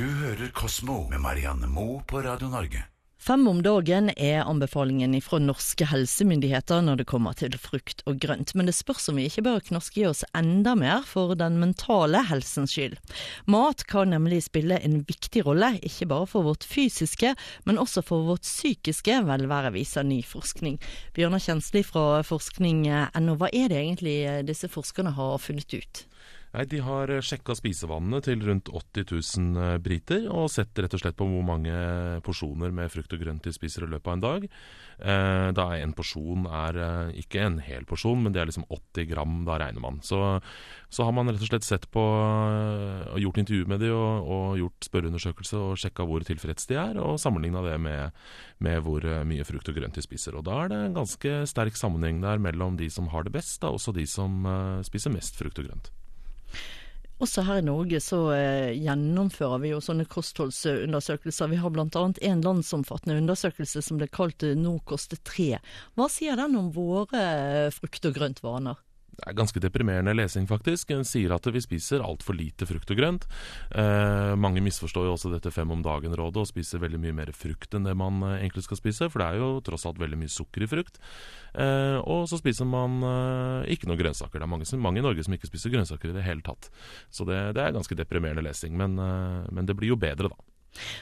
Du hører Kosmo med Marianne Moe på Radio Norge. Fem om dagen er anbefalingen fra norske helsemyndigheter når det kommer til frukt og grønt, men det spørs om vi ikke bør knaske i oss enda mer for den mentale helsens skyld. Mat kan nemlig spille en viktig rolle, ikke bare for vårt fysiske, men også for vårt psykiske velvære, viser ny forskning. Bjørnar Kjensli fra forskning.no, hva er det egentlig disse forskerne har funnet ut? Nei, De har sjekka spisevannene til rundt 80 000 briter, og sett rett og slett på hvor mange porsjoner med frukt og grønt de spiser i løpet av en dag. Eh, da en porsjon er eh, ikke en hel porsjon, men det er liksom 80 gram, da regner man. Så, så har man rett og slett sett på og gjort intervju med de og, og gjort spørreundersøkelse og sjekka hvor tilfreds de er, og sammenligna det med, med, hvor mye frukt og grønt de spiser. Og da er det en ganske sterk sammenheng der mellom de som har det best, da også de som spiser mest frukt og grønt. Også her i Norge så eh, gjennomfører vi jo sånne kostholdsundersøkelser. Vi har bl.a. en landsomfattende undersøkelse som ble kalt Nordkost 3. Hva sier den om våre frukt- og grøntvaner? Det er ganske deprimerende lesing, faktisk. Den sier at vi spiser altfor lite frukt og grønt. Eh, mange misforstår jo også dette fem om dagen-rådet og spiser veldig mye mer frukt enn det man eh, egentlig skal spise, for det er jo tross alt veldig mye sukker i frukt. Eh, og så spiser man eh, ikke noen grønnsaker. Det er mange, mange, i Norge som ikke spiser grønnsaker i det hele tatt. Så det, det er ganske deprimerende lesing, men, eh, men det blir jo bedre, da.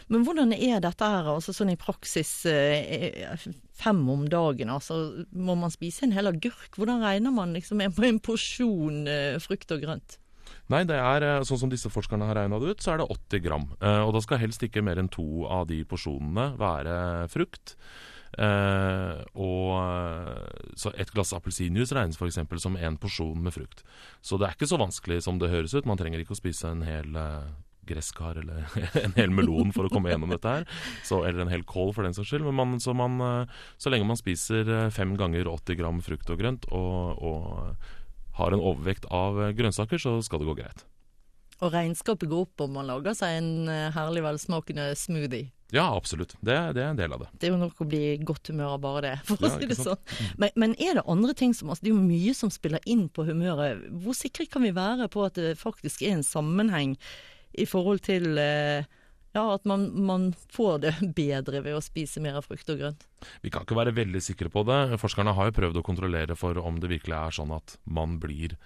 Men hvordan er dette her, altså sånn i praksis, eh, fem om dagen? altså Må man spise en hel agurk? Hvordan regner man liksom på en porsjon eh, frukt og grønt? Nei, det er eh, sånn som disse forskerne har regna det ut, så er det 80 gram. Og da skal helst ikke mer enn to av de porsjonene være frukt. Uh, og så Et glass appelsinjuice regnes f.eks. som en porsjon med frukt. Så det er ikke så vanskelig som det høres ut. Man trenger ikke å spise en hel gresskar eller en hel melon for å komme gjennom dette her. Så, eller en hel kål for den saks skyld. Men man, så, man, eh, så, lenge man spiser eh, fem ganger 80 gram frukt og grønt og, og har en overvekt av eh, grønnsaker, så skal det gå greit. Og regnskapet går opp om man lager seg en herlig velsmakende smoothie? Ja, absolutt. Det, det, er en del av det. Det er jo nok å bli i godt humør av bare det, for å si det sånn. Men, men, er det andre ting som altså, Det er jo mye som spiller inn på humøret. Hvor sikre kan vi være på at det faktisk er en sammenheng i forhold til eh, ja, at man, man, får det bedre ved å spise mer frukt og grønt. Vi kan ikke være veldig sikre på det. Forskerne har jo prøvd å kontrollere for om det virkelig er sånn at man blir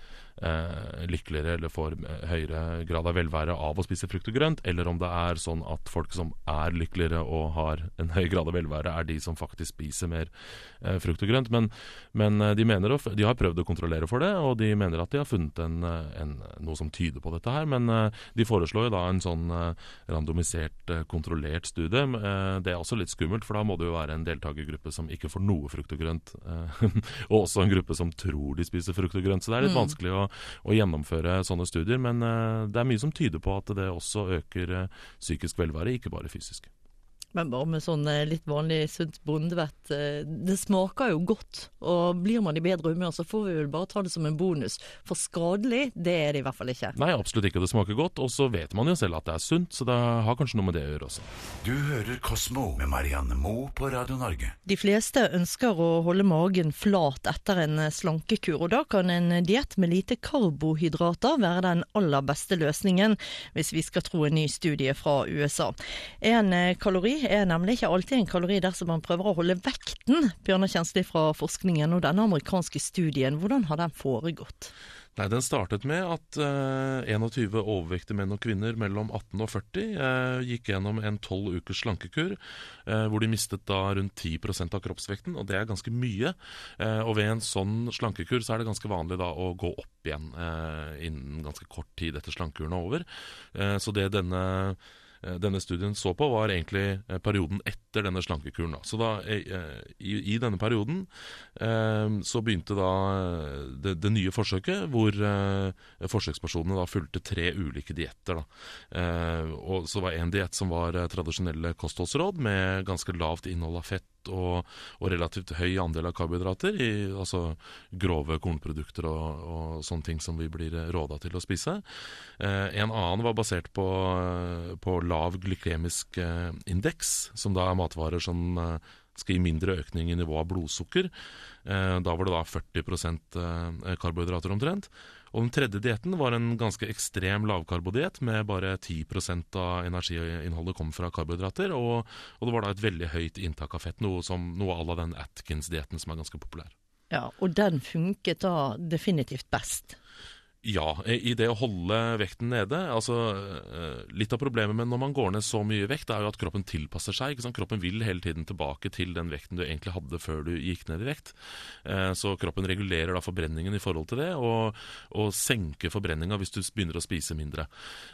eh, lykkeligere eller får eh, høyere grad av velvære av å spise frukt og grønt, eller om det er sånn at folk som er lykkeligere og har en høy grad av velvære, er de som faktisk spiser mer eh, frukt og grønt. Men, men eh, de, mener, de, har prøvd å kontrollere for det, og de mener at de har funnet en, eh, en, noe som tyder på dette her. Men eh, de foreslår jo da en sånn randomisert, kontrollert studie. det er også litt skummelt, for da må det jo være en del deltakergruppe som ikke får noe frukt og grønt, eh, og også en gruppe som tror de spiser frukt og grønt. Så det er litt mm. vanskelig å, å, gjennomføre sånne studier. Men eh, det er mye som tyder på at det også øker eh, psykisk velvære, ikke bare fysisk. Men bare med sånn eh, litt vanlig sunt bondevett. Eh, det smaker jo godt, og blir man i bedre humør, så får vi vel bare ta det som en bonus. For skadelig, det er det i hvert fall ikke. Nei, absolutt ikke. Det smaker godt, og så vet man jo selv at det er sunt, så det har kanskje noe med det å gjøre også. Du hører Kosmo med Marianne Moe på Radio Norge. De fleste ønsker å holde magen flat etter en slankekur, og da kan en diett med lite karbohydrater være den aller beste løsningen, hvis vi skal tro en ny studie fra USA. En kalori er nemlig ikke alltid en kalori dersom man prøver å holde vekten. Bjørnar Kjensli fra forskningen og denne amerikanske studien, hvordan har den foregått? Nei, Den startet med at eh, 21 overvektige menn og kvinner mellom 18 og 40 eh, gikk gjennom en 12 ukers slankekur, eh, hvor de mistet da rundt 10% av kroppsvekten, og det er ganske mye. Eh, og ved en sånn slankekur så er det ganske vanlig da å gå opp igjen eh, innen ganske kort tid etter slankekuren er over. Eh, så det denne denne studien så på, var egentlig eh, perioden etter denne slankekuren. Så da, eh, i, i, denne perioden så begynte da det, det nye forsøket, hvor forsøkspersonene da fulgte tre ulike dietter. Så var en diett som var tradisjonelle kostholdsråd, med ganske lavt innhold av fett og, og, relativt høy andel av karbohydrater, i, altså grove kornprodukter og, og, sånne ting som vi blir råda til å spise. Eh, en annen var basert på, på lav glykemisk eh, indeks, som da er matvarer som eh, skal gi mindre økning i nivået av blodsukker. Eh, da var det da 40 eh, karbohydrater omtrent. Og den tredje dietten var en ganske ekstrem lavkarbodiett med bare 10% av energiinnholdet kom fra karbohydrater. Og, og, det var da et veldig høyt inntak av fett, noe, som, noe à la den Atkins-dietten som er ganske populær. Ja, Og den funket da definitivt best? Ja, i det å holde vekten nede. altså eh, Litt av problemet med når man går ned så mye vekt, er jo at kroppen tilpasser seg. Kroppen vil hele tiden tilbake til den vekten du egentlig hadde før du gikk ned i vekt. Eh, så kroppen regulerer da forbrenningen i forhold til det, og, og senker forbrenninga hvis du begynner å spise mindre.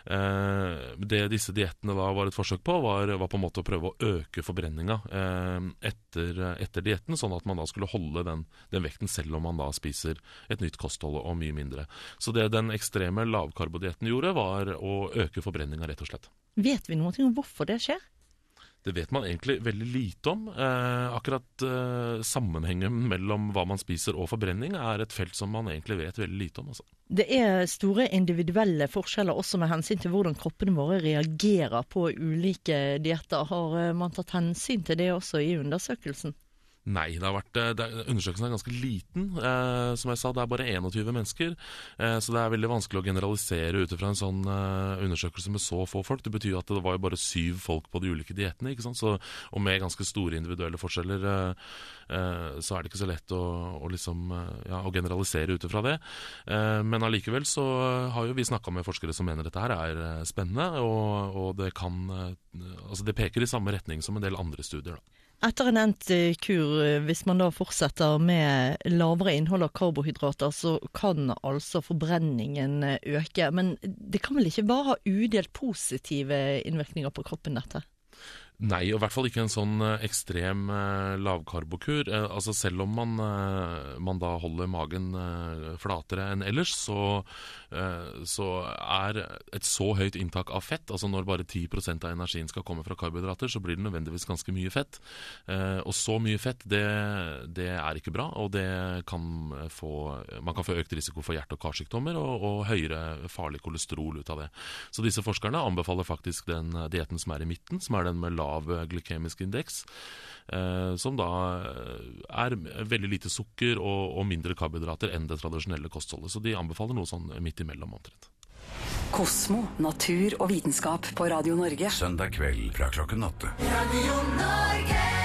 Eh, det disse diettene var et forsøk på, var, var, på en måte å prøve å øke forbrenninga etter, etter dietten, sånn at man da skulle holde den, den vekten selv om man da spiser et nytt kosthold og mye mindre. Så det den ekstreme lavkarbodietten gjorde, var å øke forbrenninga, rett og slett. Vet vi noe om hvorfor det skjer? Det vet man egentlig veldig lite om. Eh, akkurat eh, sammenhengen mellom hva man spiser og forbrenning er et felt som man egentlig vet veldig lite om. Altså. Det er store individuelle forskjeller også med hensyn til hvordan kroppene våre reagerer på ulike dietter. Har eh, man tatt hensyn til det også i undersøkelsen? Nei, det har vært, eh, det, undersøkelsen er ganske liten. Eh, som jeg sa, det er bare 21 mennesker. Eh, så det er veldig vanskelig å generalisere ut fra en sånn eh, undersøkelse med så få folk. Det betyr at det var jo bare syv folk på de ulike diettene. Og med ganske store individuelle forskjeller eh, eh, så er det ikke så lett å, å, liksom, ja, å generalisere ut fra det. men allikevel så har jo vi snakka med forskere som mener dette her er spennende, og, og det kan Altså det peker i samme retning som en del andre studier. da. Etter en endt kur, hvis man da fortsetter med lavere innhold av karbohydrater, så kan altså forbrenningen eh, øke. Men det kan vel ikke bare ha udelt positive innvirkninger på kroppen, dette? Nei, og i hvert fall ikke en sånn eh, ekstrem eh, lavkarbokur. Eh, altså Selv om man, man, da holder magen flatere enn ellers, så, så, er et så høyt inntak av fett, altså når bare 10% av energien skal komme fra karbohydrater, så blir det nødvendigvis ganske mye fett. og så mye fett, det, det, er ikke bra, og det kan få, man kan få økt risiko for hjerte- og karsykdommer og, og høyere farlig kolesterol ut av det. Så disse forskerne anbefaler faktisk den dietten som er i midten, som er den med lav lav glykemisk indeks. Eh, som da eh, er veldig lite sukker og, og mindre karbohydrater enn det tradisjonelle kostholdet. Så de anbefaler noe sånn midt imellom omtrent. Kosmo, natur og vitenskap på Radio Norge. Søndag kveld fra klokken åtte. Radio Norge!